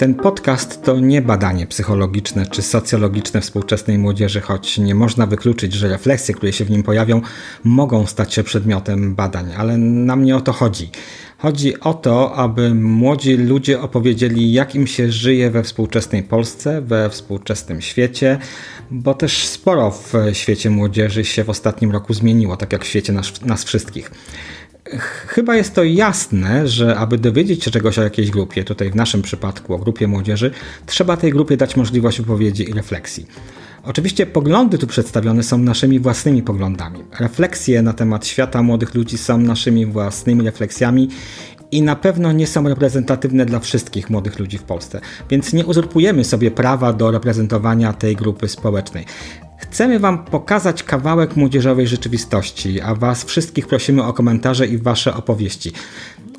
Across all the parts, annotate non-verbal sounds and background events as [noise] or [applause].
Ten podcast to nie badanie psychologiczne czy socjologiczne współczesnej młodzieży, choć nie można wykluczyć, że refleksje, które się w nim pojawią, mogą stać się przedmiotem badań, ale nam nie o to chodzi. Chodzi o to, aby młodzi ludzie opowiedzieli, jak im się żyje we współczesnej Polsce, we współczesnym świecie, bo też sporo w świecie młodzieży się w ostatnim roku zmieniło, tak jak w świecie nas, nas wszystkich. Chyba jest to jasne, że aby dowiedzieć się czegoś o jakiejś grupie, tutaj w naszym przypadku o grupie młodzieży, trzeba tej grupie dać możliwość wypowiedzi i refleksji. Oczywiście poglądy tu przedstawione są naszymi własnymi poglądami. Refleksje na temat świata młodych ludzi są naszymi własnymi refleksjami i na pewno nie są reprezentatywne dla wszystkich młodych ludzi w Polsce, więc nie uzurpujemy sobie prawa do reprezentowania tej grupy społecznej. Chcemy Wam pokazać kawałek młodzieżowej rzeczywistości, a Was wszystkich prosimy o komentarze i Wasze opowieści.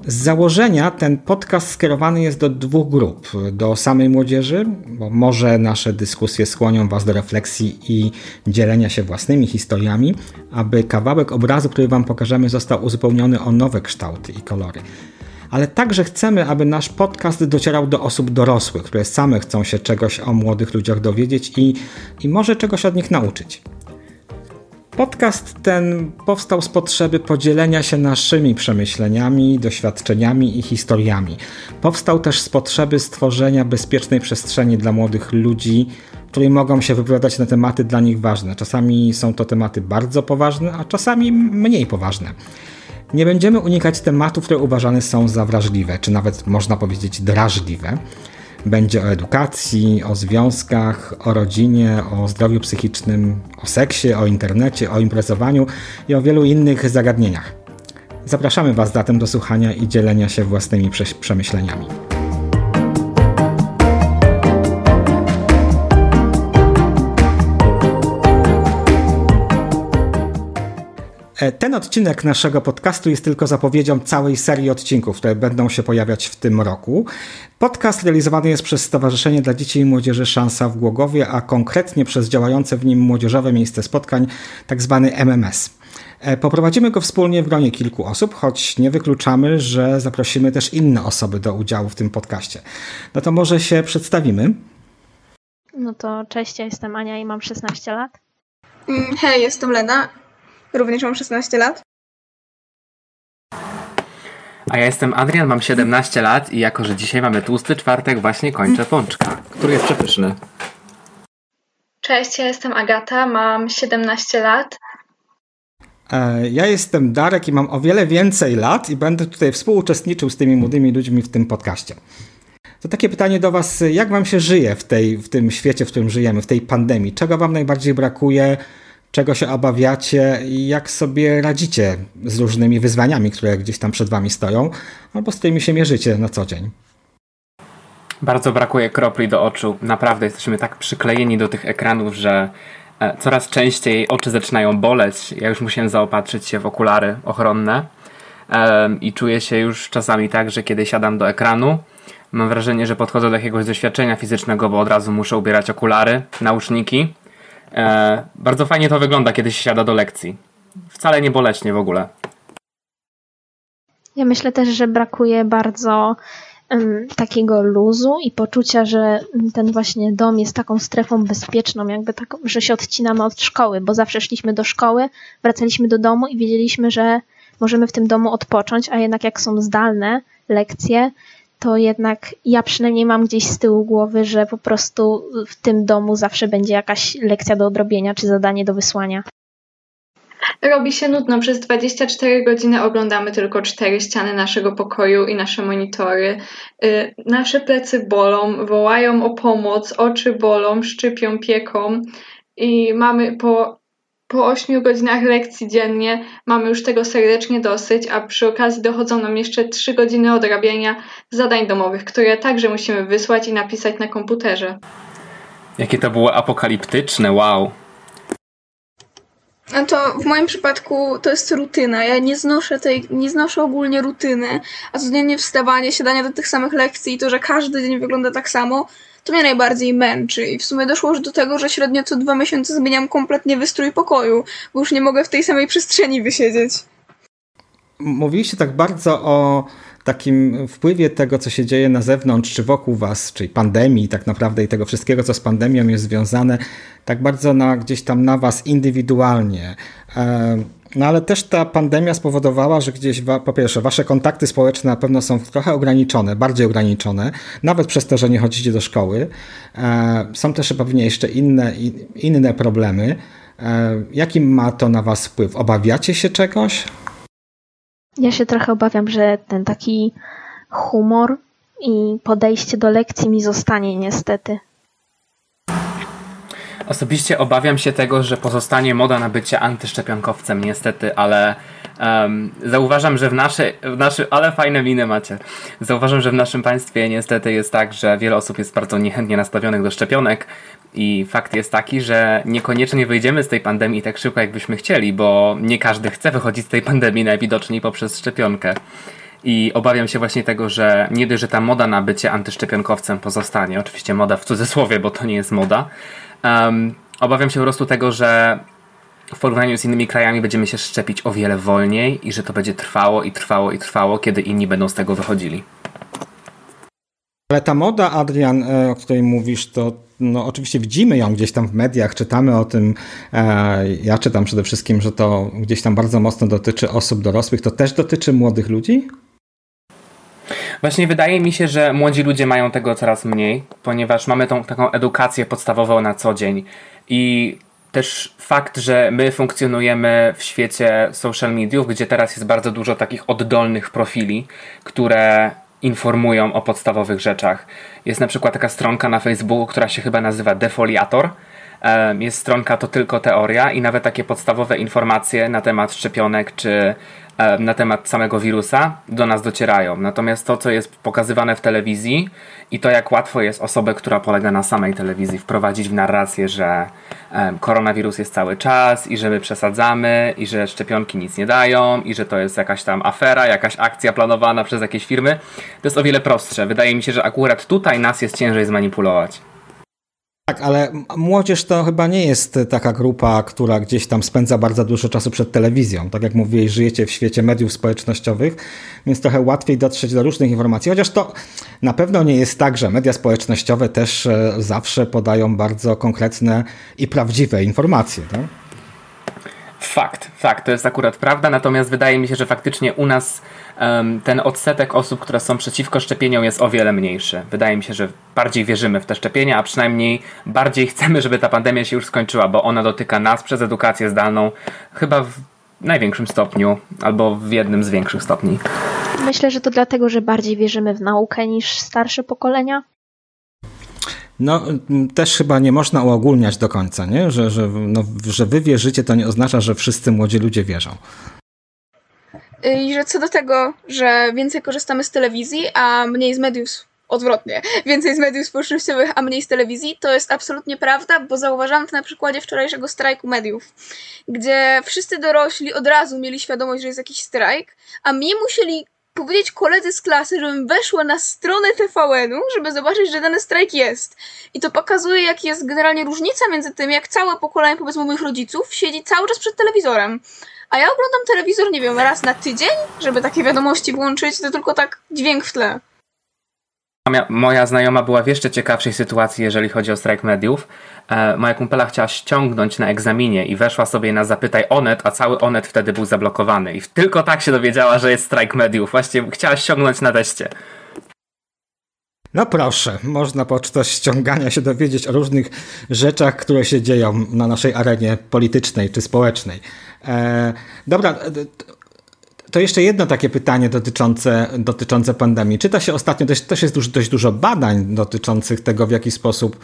Z założenia ten podcast skierowany jest do dwóch grup. Do samej młodzieży, bo może nasze dyskusje skłonią Was do refleksji i dzielenia się własnymi historiami, aby kawałek obrazu, który Wam pokażemy, został uzupełniony o nowe kształty i kolory ale także chcemy, aby nasz podcast docierał do osób dorosłych, które same chcą się czegoś o młodych ludziach dowiedzieć i, i może czegoś od nich nauczyć. Podcast ten powstał z potrzeby podzielenia się naszymi przemyśleniami, doświadczeniami i historiami. Powstał też z potrzeby stworzenia bezpiecznej przestrzeni dla młodych ludzi, w której mogą się wypowiadać na tematy dla nich ważne. Czasami są to tematy bardzo poważne, a czasami mniej poważne. Nie będziemy unikać tematów, które uważane są za wrażliwe, czy nawet można powiedzieć drażliwe. Będzie o edukacji, o związkach, o rodzinie, o zdrowiu psychicznym, o seksie, o internecie, o imprezowaniu i o wielu innych zagadnieniach. Zapraszamy Was zatem do słuchania i dzielenia się własnymi przemyśleniami. Ten odcinek naszego podcastu jest tylko zapowiedzią całej serii odcinków, które będą się pojawiać w tym roku. Podcast realizowany jest przez Stowarzyszenie dla Dzieci i Młodzieży Szansa w Głogowie, a konkretnie przez działające w nim Młodzieżowe Miejsce Spotkań, tzw. Tak MMS. E, poprowadzimy go wspólnie w gronie kilku osób, choć nie wykluczamy, że zaprosimy też inne osoby do udziału w tym podcaście. No to może się przedstawimy. No to cześć, ja jestem Ania i mam 16 lat. Mm, hej, jestem Lena Również mam 16 lat. A ja jestem Adrian, mam 17 lat i jako, że dzisiaj mamy tłusty czwartek, właśnie kończę pączka, który jest przepyszny. Cześć, ja jestem Agata, mam 17 lat. E, ja jestem Darek i mam o wiele więcej lat i będę tutaj współuczestniczył z tymi młodymi ludźmi w tym podcaście. To takie pytanie do Was, jak Wam się żyje w, tej, w tym świecie, w którym żyjemy, w tej pandemii? Czego Wam najbardziej brakuje? Czego się obawiacie i jak sobie radzicie z różnymi wyzwaniami, które gdzieś tam przed wami stoją, albo z którymi się mierzycie na co dzień. Bardzo brakuje kropli do oczu. Naprawdę jesteśmy tak przyklejeni do tych ekranów, że e, coraz częściej oczy zaczynają boleć. Ja już musiałem zaopatrzyć się w okulary ochronne i czuję się już czasami tak, że kiedy siadam do ekranu, mam wrażenie, że podchodzę do jakiegoś doświadczenia fizycznego, bo od razu muszę ubierać okulary, nauszniki E, bardzo fajnie to wygląda, kiedy się siada do lekcji. Wcale nie boleśnie w ogóle. Ja myślę też, że brakuje bardzo um, takiego luzu i poczucia, że ten właśnie dom jest taką strefą bezpieczną, jakby taką, że się odcinamy od szkoły, bo zawsze szliśmy do szkoły, wracaliśmy do domu i wiedzieliśmy, że możemy w tym domu odpocząć, a jednak jak są zdalne lekcje, to jednak ja przynajmniej mam gdzieś z tyłu głowy, że po prostu w tym domu zawsze będzie jakaś lekcja do odrobienia czy zadanie do wysłania. Robi się nudno. Przez 24 godziny oglądamy tylko cztery ściany naszego pokoju i nasze monitory. Yy, nasze plecy bolą, wołają o pomoc, oczy bolą, szczypią, pieką i mamy po po 8 godzinach lekcji dziennie mamy już tego serdecznie dosyć, a przy okazji dochodzą nam jeszcze 3 godziny odrabiania zadań domowych, które także musimy wysłać i napisać na komputerze. Jakie to było apokaliptyczne, wow. A to w moim przypadku to jest rutyna. Ja nie znoszę tej, nie znoszę ogólnie rutyny, a codziennie wstawanie, siadanie do tych samych lekcji i to, że każdy dzień wygląda tak samo, to mnie najbardziej męczy. I w sumie doszło już do tego, że średnio co dwa miesiące zmieniam kompletnie wystrój pokoju, bo już nie mogę w tej samej przestrzeni wysiedzieć. Mówiliście tak bardzo o takim wpływie tego, co się dzieje na zewnątrz, czy wokół was, czyli pandemii tak naprawdę i tego wszystkiego, co z pandemią jest związane, tak bardzo na, gdzieś tam na was indywidualnie. No ale też ta pandemia spowodowała, że gdzieś po pierwsze wasze kontakty społeczne na pewno są trochę ograniczone, bardziej ograniczone, nawet przez to, że nie chodzicie do szkoły. E, są też pewnie jeszcze inne, inne problemy. E, jaki ma to na was wpływ? Obawiacie się czegoś? Ja się trochę obawiam, że ten taki humor i podejście do lekcji mi zostanie niestety. Osobiście obawiam się tego, że pozostanie moda na bycie antyszczepionkowcem, niestety, ale um, zauważam, że w naszej, w naszy, ale fajne miny macie. Zauważam, że w naszym państwie niestety jest tak, że wiele osób jest bardzo niechętnie nastawionych do szczepionek i fakt jest taki, że niekoniecznie wyjdziemy z tej pandemii tak szybko, jakbyśmy chcieli, bo nie każdy chce wychodzić z tej pandemii najwidoczniej poprzez szczepionkę. I obawiam się właśnie tego, że nie dość, że ta moda na bycie antyszczepionkowcem pozostanie, oczywiście moda w cudzysłowie, bo to nie jest moda, Um, obawiam się po prostu tego, że w porównaniu z innymi krajami będziemy się szczepić o wiele wolniej i że to będzie trwało i trwało i trwało, kiedy inni będą z tego wychodzili. Ale ta moda, Adrian, e, o której mówisz, to no, oczywiście widzimy ją gdzieś tam w mediach, czytamy o tym. E, ja czytam przede wszystkim, że to gdzieś tam bardzo mocno dotyczy osób dorosłych. To też dotyczy młodych ludzi? Właśnie wydaje mi się, że młodzi ludzie mają tego coraz mniej, ponieważ mamy tą taką edukację podstawową na co dzień. I też fakt, że my funkcjonujemy w świecie social mediów, gdzie teraz jest bardzo dużo takich oddolnych profili, które informują o podstawowych rzeczach. Jest na przykład taka stronka na Facebooku, która się chyba nazywa Defoliator. Jest stronka to tylko teoria i nawet takie podstawowe informacje na temat szczepionek czy na temat samego wirusa do nas docierają. Natomiast to, co jest pokazywane w telewizji i to, jak łatwo jest osobę, która polega na samej telewizji, wprowadzić w narrację, że e, koronawirus jest cały czas i że my przesadzamy i że szczepionki nic nie dają i że to jest jakaś tam afera, jakaś akcja planowana przez jakieś firmy, to jest o wiele prostsze. Wydaje mi się, że akurat tutaj nas jest ciężej zmanipulować. Tak, ale młodzież to chyba nie jest taka grupa, która gdzieś tam spędza bardzo dużo czasu przed telewizją. Tak jak mówiłeś, żyjecie w świecie mediów społecznościowych, więc trochę łatwiej dotrzeć do różnych informacji. Chociaż to na pewno nie jest tak, że media społecznościowe też e, zawsze podają bardzo konkretne i prawdziwe informacje. Tak? Fakt, fakt, to jest akurat prawda, natomiast wydaje mi się, że faktycznie u nas um, ten odsetek osób, które są przeciwko szczepieniom jest o wiele mniejszy. Wydaje mi się, że bardziej wierzymy w te szczepienia, a przynajmniej bardziej [laughs] chcemy, żeby ta pandemia się już skończyła, bo ona dotyka nas przez edukację zdalną chyba w największym stopniu, albo w jednym z większych stopni. Myślę, że to dlatego, że bardziej wierzymy w naukę niż starsze pokolenia. No, też chyba nie można uogólniać do końca, nie? Że, że, no, że wy wierzycie, to nie oznacza, że wszyscy młodzi ludzie wierzą. I że co do tego, że więcej korzystamy z telewizji, a mniej z mediów odwrotnie, więcej z mediów społecznościowych, a mniej z telewizji, to jest absolutnie prawda, bo zauważam to na przykładzie wczorajszego strajku mediów, gdzie wszyscy dorośli od razu mieli świadomość, że jest jakiś strajk, a mnie musieli powiedzieć koledzy z klasy, żebym weszła na stronę TVN-u, żeby zobaczyć, że dany strajk jest. I to pokazuje, jak jest generalnie różnica między tym, jak całe pokolenie, powiedzmy, moich rodziców siedzi cały czas przed telewizorem. A ja oglądam telewizor, nie wiem, raz na tydzień, żeby takie wiadomości włączyć, to tylko tak dźwięk w tle. Moja znajoma była w jeszcze ciekawszej sytuacji, jeżeli chodzi o strajk mediów. E, moja kumpela chciała ściągnąć na egzaminie i weszła sobie na Zapytaj Onet, a cały Onet wtedy był zablokowany. I tylko tak się dowiedziała, że jest strajk mediów. Właśnie chciała ściągnąć na teście. No proszę, można podczas ściągania się dowiedzieć o różnych rzeczach, które się dzieją na naszej arenie politycznej czy społecznej. E, dobra, to jeszcze jedno takie pytanie dotyczące, dotyczące pandemii. Czyta się ostatnio, też, też jest dość dużo badań dotyczących tego, w jaki sposób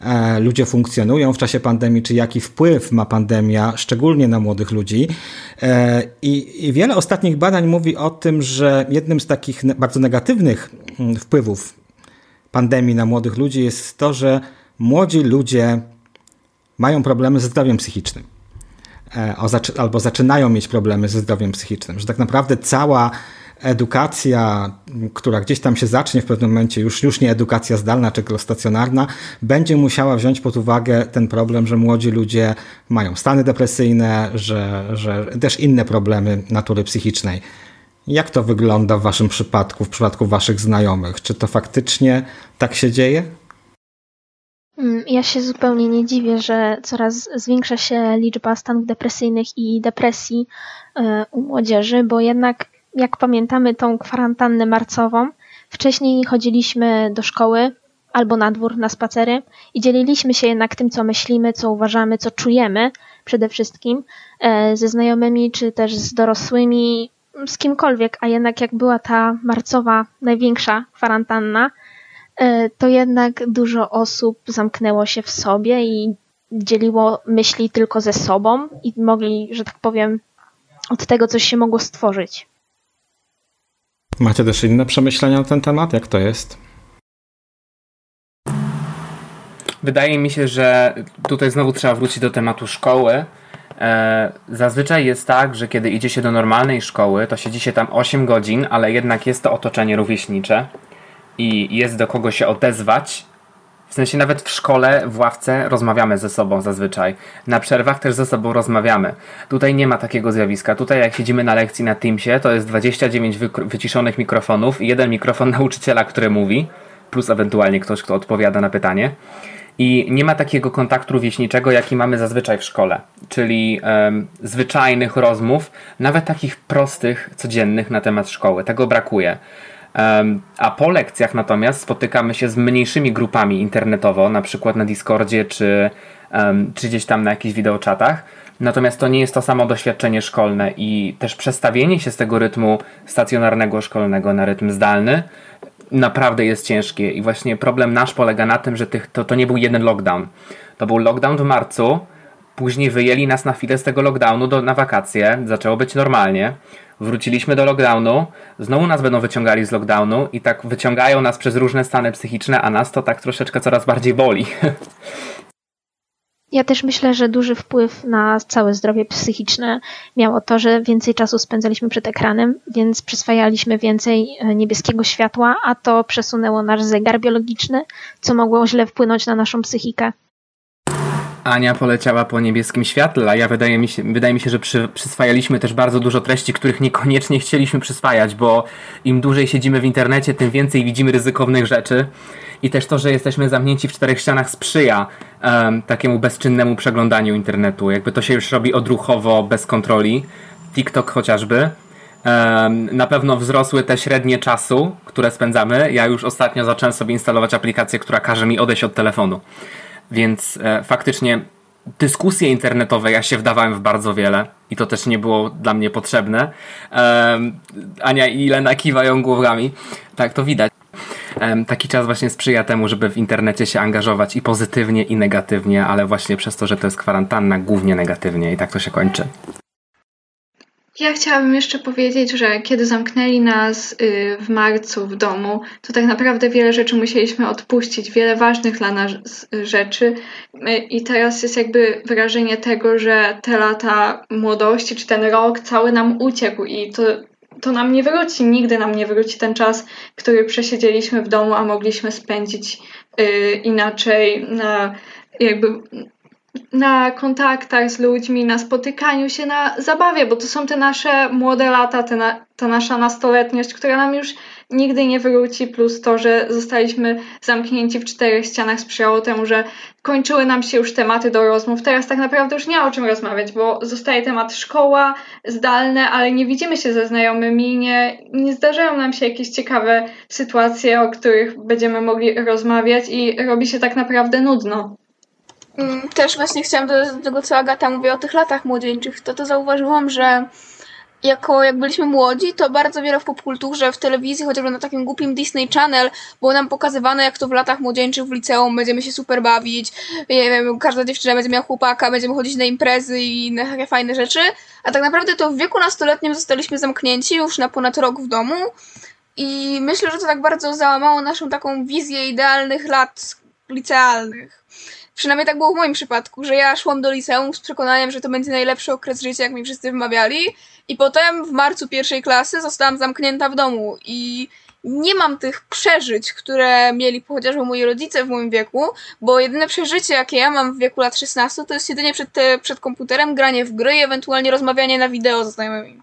e, ludzie funkcjonują w czasie pandemii, czy jaki wpływ ma pandemia, szczególnie na młodych ludzi. E, i, I wiele ostatnich badań mówi o tym, że jednym z takich bardzo negatywnych mm, wpływów pandemii na młodych ludzi jest to, że młodzi ludzie mają problemy ze zdrowiem psychicznym. E, albo zaczynają mieć problemy ze zdrowiem psychicznym, że tak naprawdę cała edukacja, która gdzieś tam się zacznie w pewnym momencie, już, już nie edukacja zdalna czy stacjonarna, będzie musiała wziąć pod uwagę ten problem, że młodzi ludzie mają stany depresyjne, że, że też inne problemy natury psychicznej. Jak to wygląda w waszym przypadku, w przypadku waszych znajomych? Czy to faktycznie tak się dzieje? Mm, ja się zupełnie nie dziwię, że coraz zwiększa się liczba stanów depresyjnych i depresji e, u młodzieży, bo jednak jak pamiętamy tą kwarantannę marcową, wcześniej chodziliśmy do szkoły albo na dwór na spacery i dzieliliśmy się jednak tym, co myślimy, co uważamy, co czujemy przede wszystkim e, ze znajomymi czy też z dorosłymi, z kimkolwiek, a jednak jak była ta marcowa największa kwarantanna, to jednak dużo osób zamknęło się w sobie i dzieliło myśli tylko ze sobą i mogli, że tak powiem, od tego coś się mogło stworzyć. Macie też inne przemyślenia na ten temat? Jak to jest? Wydaje mi się, że tutaj znowu trzeba wrócić do tematu szkoły. E, zazwyczaj jest tak, że kiedy idzie się do normalnej szkoły, to siedzi się tam 8 godzin, ale jednak jest to otoczenie rówieśnicze i jest do kogo się odezwać. W sensie nawet w szkole, w ławce rozmawiamy ze sobą zazwyczaj. Na przerwach też ze sobą rozmawiamy. Tutaj nie ma takiego zjawiska. Tutaj jak siedzimy na lekcji na Teamsie, to jest 29 wyciszonych mikrofonów i jeden mikrofon [laughs] nauczyciela, który mówi, plus ewentualnie ktoś, kto odpowiada na pytanie. I nie ma takiego kontaktu rówieśniczego, jaki mamy zazwyczaj w szkole, czyli um, zwyczajnych rozmów, nawet takich prostych, codziennych na temat szkoły. Tego brakuje. A po lekcjach natomiast spotykamy się z mniejszymi grupami internetowo, na przykład na Discordzie czy, czy gdzieś tam na jakichś wideoczatach. Natomiast to nie jest to samo doświadczenie szkolne i też przestawienie się z tego rytmu stacjonarnego szkolnego na rytm zdalny naprawdę jest ciężkie. I właśnie problem nasz polega na tym, że tych, to, to nie był jeden lockdown. To był lockdown w marcu, później wyjęli nas na chwilę z tego lockdownu do, na wakacje, zaczęło być normalnie wróciliśmy do lockdownu, znowu nas będą wyciągali z lockdownu i tak wyciągają nas przez różne stany psychiczne, a nas to tak troszeczkę coraz bardziej boli. Ja też myślę, że duży wpływ na całe zdrowie psychiczne miało to, że więcej czasu spędzaliśmy przed ekranem, więc przyswajaliśmy więcej e, niebieskiego światła, a to przesunęło nasz zegar biologiczny, co mogło źle wpłynąć na naszą psychikę. Ania poleciała po niebieskim świetle, a ja wydaje mi się, wydaje mi się że przy, przyswajaliśmy też bardzo dużo treści, których niekoniecznie chcieliśmy przyswajać, bo im dłużej siedzimy w internecie, tym więcej widzimy ryzykownych rzeczy. I też to, że jesteśmy zamknięci w czterech ścianach sprzyja um, takiemu bezczynnemu przeglądaniu internetu. Jakby to się już robi odruchowo, bez kontroli. TikTok chociażby. Na pewno wzrosły te średnie czasu, które spędzamy. Ja już ostatnio zacząłem sobie instalować aplikację, która każe mi odejść od telefonu. Więc e, faktycznie dyskusje internetowe ja się wdawałem w bardzo wiele i to też nie było dla mnie potrzebne. E, Ania i Lena kiwają głowami. Tak, to widać. E, taki czas właśnie sprzyja temu, żeby w internecie się angażować i pozytywnie, i negatywnie, ale właśnie przez to, że to jest kwarantanna, głównie negatywnie i tak to się kończy. Ja chciałabym jeszcze powiedzieć, że kiedy zamknęli nas y, w marcu w domu, to tak naprawdę wiele rzeczy musieliśmy odpuścić, wiele ważnych dla nas rzeczy. I teraz jest jakby wrażenie tego, że te lata młodości, czy ten rok cały nam uciekł i to, to nam nie wróci, nigdy nam nie wróci ten czas, który przesiedzieliśmy w domu, a mogliśmy spędzić y, inaczej na jakby na kontaktach z ludźmi, na spotykaniu się, na zabawie, bo to są te nasze młode lata, te na, ta nasza nastoletniość, która nam już nigdy nie wróci, plus to, że zostaliśmy zamknięci w czterech ścianach sprzyjało temu, że kończyły nam się już tematy do rozmów. Teraz tak naprawdę już nie ma o czym rozmawiać, bo zostaje temat szkoła, zdalne, ale nie widzimy się ze znajomymi, nie, nie zdarzają nam się jakieś ciekawe sytuacje, o których będziemy mogli rozmawiać i robi się tak naprawdę nudno. Mm, też właśnie chciałam do, do tego, co Agata mówi o tych latach młodzieńczych, to to zauważyłam, że jako jak byliśmy młodzi, to bardzo wiele w popkulturze, w telewizji, chociażby na takim głupim Disney Channel było nam pokazywane, jak to w latach młodzieńczych w liceum będziemy się super bawić, nie wiem, każda dziewczyna będzie miała chłopaka, będziemy chodzić na imprezy i inne takie fajne rzeczy, a tak naprawdę to w wieku nastoletnim zostaliśmy zamknięci już na ponad rok w domu. I myślę, że to tak bardzo załamało naszą taką wizję idealnych lat licealnych. Przynajmniej tak było w moim przypadku, że ja szłam do liceum z przekonaniem, że to będzie najlepszy okres życia, jak mi wszyscy wymawiali. I potem w marcu pierwszej klasy zostałam zamknięta w domu i nie mam tych przeżyć, które mieli chociażby moi rodzice w moim wieku, bo jedyne przeżycie, jakie ja mam w wieku lat 16, to jest jedynie przed, przed komputerem, granie w gry i ewentualnie rozmawianie na wideo ze znajomymi.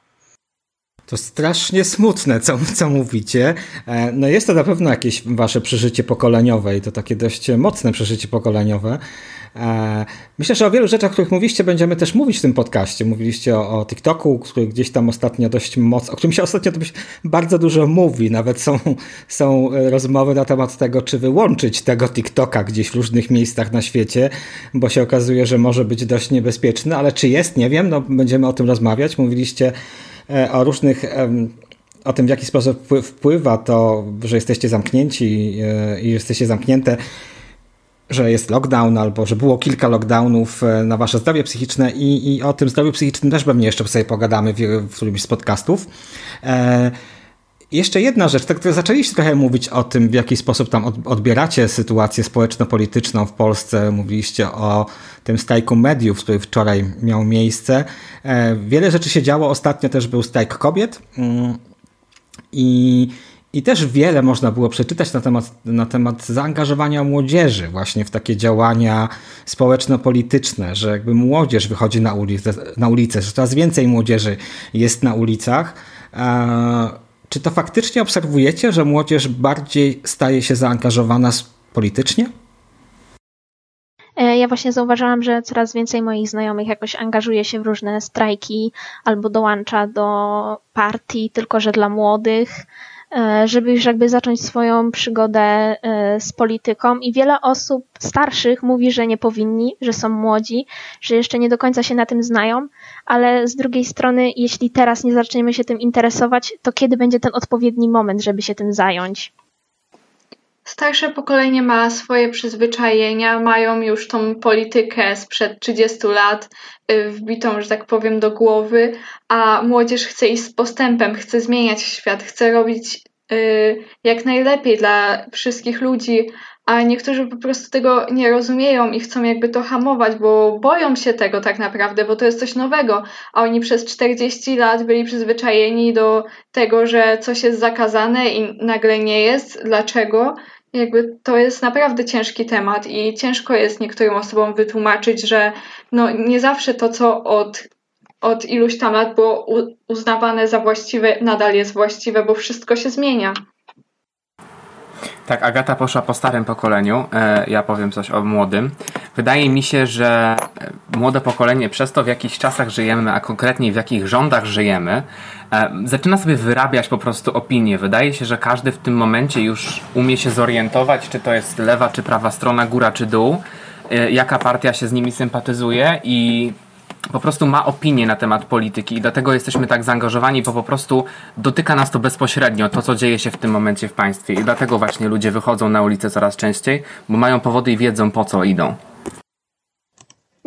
To strasznie smutne, co, co mówicie. E, no jest to na pewno jakieś wasze przeżycie pokoleniowe i to takie dość mocne przeżycie pokoleniowe. E, myślę, że o wielu rzeczach, o których mówiliście, będziemy też mówić w tym podcaście. Mówiliście o, o TikToku, który gdzieś tam ostatnio dość mocno, o którym się ostatnio dość bardzo dużo mówi. Nawet są, są rozmowy na temat tego, czy wyłączyć tego TikToka gdzieś w różnych miejscach na świecie, bo się okazuje, że może być dość niebezpieczny, ale czy jest, nie wiem, no będziemy o tym rozmawiać. Mówiliście e, o różnych o tym, w jaki sposób wpływa to, że jesteście zamknięci e, i jesteście zamknięte że jest lockdown albo że było kilka lockdownów e, na wasze zdrowie psychiczne i, i o tym zdrowiu psychicznym też pewnie jeszcze sobie pogadamy w, w którymś z podcastów. E, jeszcze jedna rzecz, tak zaczęliście trochę mówić o tym, w jaki sposób tam odbieracie sytuację społeczno-polityczną w Polsce. Mówiliście o tym strajku mediów, który wczoraj miał miejsce. E, wiele rzeczy się działo. Ostatnio też był strajk kobiet. Mm, I i też wiele można było przeczytać na temat, na temat zaangażowania młodzieży właśnie w takie działania społeczno-polityczne, że jakby młodzież wychodzi na ulicę, na ulicę że coraz więcej młodzieży jest na ulicach. Czy to faktycznie obserwujecie, że młodzież bardziej staje się zaangażowana politycznie? E, ja właśnie zauważyłam, że coraz więcej moich znajomych jakoś angażuje się w różne strajki albo dołącza do partii, tylko że dla młodych. E, żeby już jakby zacząć swoją przygodę e, z polityką i wiele osób starszych mówi, że nie powinni, że są młodzi, że jeszcze nie do końca się na tym znają, ale z drugiej strony, jeśli teraz nie zaczniemy się tym interesować, to kiedy będzie ten odpowiedni moment, żeby się tym zająć? Starsze pokolenie ma swoje przyzwyczajenia, mają już tą politykę sprzed 30 lat y, wbitą, że tak powiem, do głowy, a młodzież chce iść z postępem, chce zmieniać świat, chce robić y, jak najlepiej dla wszystkich ludzi, a niektórzy po prostu tego nie rozumieją i chcą jakby to hamować, bo boją się tego tak naprawdę, bo to jest coś nowego, a oni przez 40 lat byli przyzwyczajeni do tego, że coś jest zakazane i nagle nie jest. Dlaczego? Jakby to jest naprawdę ciężki temat i ciężko jest niektórym osobom wytłumaczyć, że no nie zawsze to, co od, od iluś tam lat było uznawane za właściwe, nadal jest właściwe, bo wszystko się zmienia. Tak, Agata poszła po starym pokoleniu, e, ja powiem coś o młodym. Wydaje mi się, że e, młode pokolenie przez to w jakich czasach żyjemy, a konkretnie w jakich rządach żyjemy, e, zaczyna sobie wyrabiać po prostu opinie. Wydaje się, że każdy w tym momencie już umie się zorientować, czy to jest lewa, czy prawa strona, góra, czy dół, jaka partia się z nimi sympatyzuje i po prostu ma opinię na temat polityki i dlatego jesteśmy tak zaangażowani, bo po prostu dotyka nas to bezpośrednio, to co dzieje się w tym momencie w państwie. I dlatego właśnie ludzie wychodzą na ulicę coraz częściej, bo mają powody i wiedzą po co idą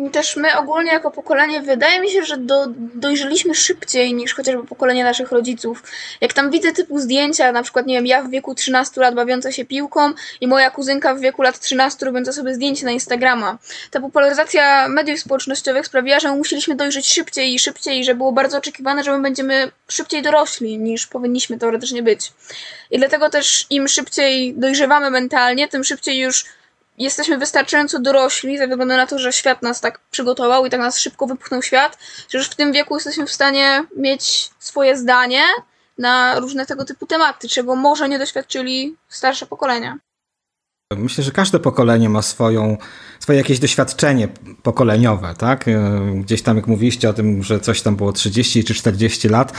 też my ogólnie jako pokolenie, wydaje mi się, że do, dojrzeliśmy szybciej niż chociażby pokolenie naszych rodziców. Jak tam widzę typu zdjęcia, na przykład, nie wiem, ja w wieku 13 lat bawiąca się piłką i moja kuzynka w wieku lat 13 robiąca sobie zdjęcie na Instagrama. Ta popularyzacja mediów społecznościowych sprawiła, że musieliśmy dojrzeć szybciej i szybciej i że było bardzo oczekiwane, że my będziemy szybciej dorośli niż powinniśmy teoretycznie być. I dlatego też im szybciej dojrzewamy mentalnie, tym szybciej już jesteśmy wystarczająco dorośli, ze względu na to, że świat nas tak przygotował i tak nas szybko wypchnął świat, że już w tym wieku jesteśmy w stanie mieć swoje zdanie na różne tego typu tematy, czego może nie doświadczyli starsze pokolenia. Myślę, że każde pokolenie ma swoją, swoje jakieś doświadczenie pokoleniowe, tak? Gdzieś tam, jak mówiliście o tym, że coś tam było 30 czy 40 lat,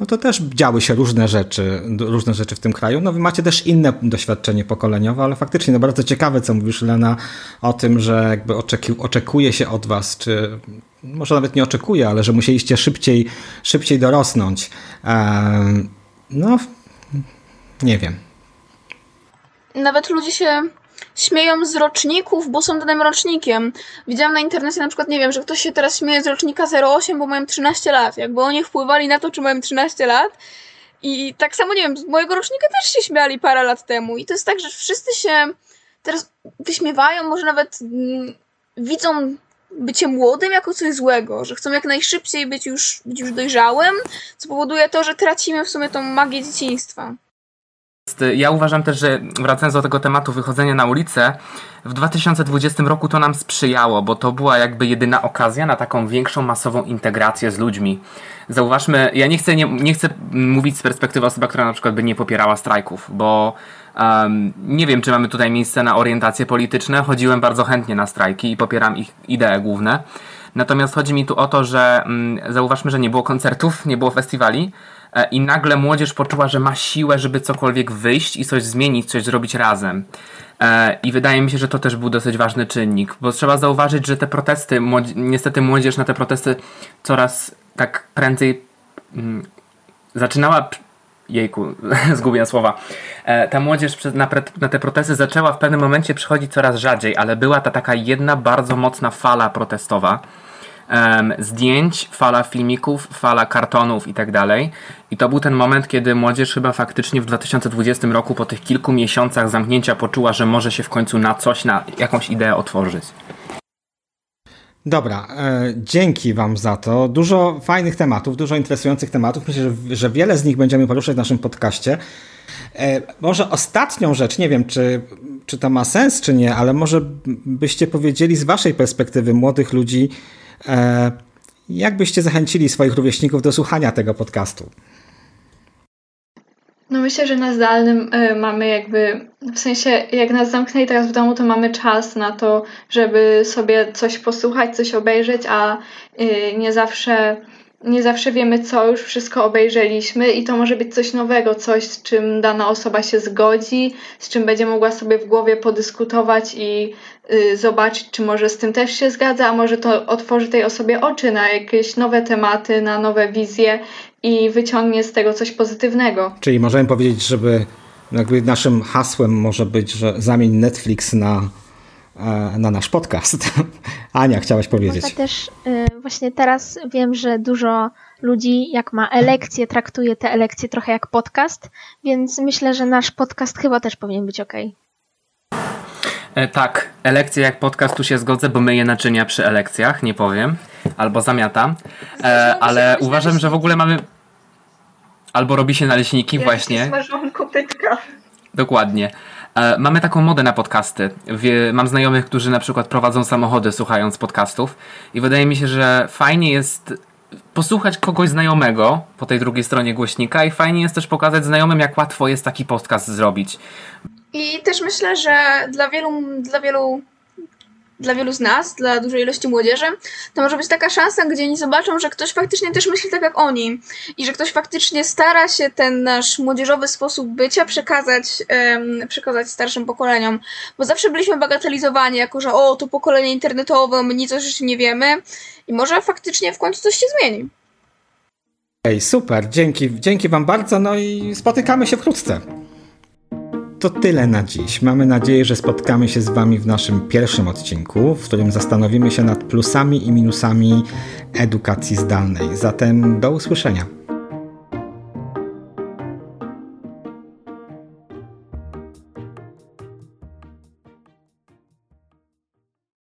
no to też działy się różne rzeczy, różne rzeczy w tym kraju. No wy macie też inne doświadczenie pokoleniowe, ale faktycznie no bardzo ciekawe, co mówisz Lena o tym, że jakby oczekuje się od was, czy może nawet nie oczekuje, ale że musieliście szybciej, szybciej dorosnąć. No, nie wiem. Nawet ludzie się śmieją z roczników, bo są danym rocznikiem. Widziałam na internecie na przykład, nie wiem, że ktoś się teraz śmieje z rocznika 08, bo mają 13 lat. Jakby oni wpływali na to, czy mają 13 lat. I tak samo, nie wiem, z mojego rocznika też się śmiali parę lat temu. I to jest tak, że wszyscy się teraz wyśmiewają, może nawet mm, widzą bycie młodym jako coś złego, że chcą jak najszybciej być już, być już dojrzałym, co powoduje to, że tracimy w sumie tą magię dzieciństwa Natomiast ja uważam też, że wracając do tego tematu wychodzenia na ulicę, w 2020 roku to nam sprzyjało, bo to była jakby jedyna okazja na taką większą masową integrację z ludźmi. Zauważmy, ja nie chcę, nie, nie chcę mówić z perspektywy osoby, która na przykład by nie popierała strajków, bo um, nie wiem, czy mamy tutaj miejsce na orientacje polityczne. Chodziłem bardzo chętnie na strajki i popieram ich idee główne. Natomiast chodzi mi tu o to, że mm, zauważmy, że nie było koncertów, nie było festiwali i nagle młodzież poczuła, że ma siłę, żeby cokolwiek wyjść i coś zmienić, coś zrobić razem. E, I wydaje mi się, że to też był dosyć ważny czynnik, bo trzeba zauważyć, że te protesty, niestety młodzież na te protesty coraz tak prędzej mm, zaczynała. Jejku, [laughs] zgubiłem słowa. E, ta młodzież na, te protesty zaczęła w pewnym momencie przychodzić coraz rzadziej, ale była ta taka jedna bardzo mocna fala protestowa zdjęć, fala filmików, fala kartonów i tak dalej. I to był ten moment, kiedy młodzież chyba faktycznie w 2020 roku po tych kilku miesiącach zamknięcia poczuła, że może się w końcu na coś, na jakąś ideę otworzyć. Dobra, e, dzięki Wam za to. Dużo fajnych tematów, dużo interesujących tematów. Myślę, że, że wiele z nich będziemy poruszać w naszym podcaście. E, może ostatnią rzecz, nie wiem, czy, czy to ma sens, czy nie, ale może byście powiedzieli z Waszej perspektywy młodych ludzi, E, jak byście zachęcili swoich rówieśników do słuchania tego podcastu? No myślę, że na zdalnym y, mamy jakby, w sensie jak nas zamknęli teraz w domu, to mamy czas na to, żeby sobie coś posłuchać, coś obejrzeć, a y, nie zawsze nie zawsze wiemy, co już wszystko obejrzeliśmy, i to może być coś nowego, coś, z czym dana osoba się zgodzi, z czym będzie mogła sobie w głowie podyskutować i zobaczyć, czy może z tym też się zgadza, a może to otworzy tej osobie oczy na jakieś nowe tematy, na nowe wizje i wyciągnie z tego coś pozytywnego. Czyli możemy powiedzieć, żeby jakby naszym hasłem może być, że zamień Netflix na E, na nasz podcast. [laughs] Ania, chciałaś powiedzieć. Może też y, właśnie teraz wiem, że dużo ludzi, jak ma elekcje, traktuje te elekcje trochę jak podcast, więc myślę, że nasz podcast chyba też powinien być ok. E, tak, elekcje jak podcast tu się zgodzę, bo myję naczynia przy elekcjach, nie powiem, albo zamiatam, e, ale uważam, że w ogóle mamy... Albo robi się naleśniki ja właśnie. Smażyłam kopytka. Dokładnie. E, mamy taką modę na podcasty. Mam znajomych, którzy na przykład prowadzą samochody słuchając podcastów i wydaje mi się, że fajnie jest posłuchać kogoś znajomego po tej drugiej stronie głośnika i fajnie jest też pokazać znajomym, jak łatwo jest taki podcast zrobić. I też myślę, że dla wielu, dla wielu dla wielu z nas, dla dużej ilości młodzieży, to może być taka szansa, gdzie oni zobaczą, że ktoś faktycznie też myśli tak jak oni i że ktoś faktycznie stara się ten nasz młodzieżowy sposób bycia przekazać, um, przekazać starszym pokoleniom. Bo zawsze byliśmy bagatelizowani, jako że o, to pokolenie internetowe, my nic o życiu nie wiemy i może faktycznie w końcu coś się zmieni. Ej, super, dzięki, dzięki Wam bardzo, no i spotykamy się wkrótce to tyle na dziś. Mamy nadzieję, że spotkamy się z Wami w naszym pierwszym odcinku, w którym zastanowimy się nad plusami i minusami edukacji zdalnej. Zatem do usłyszenia.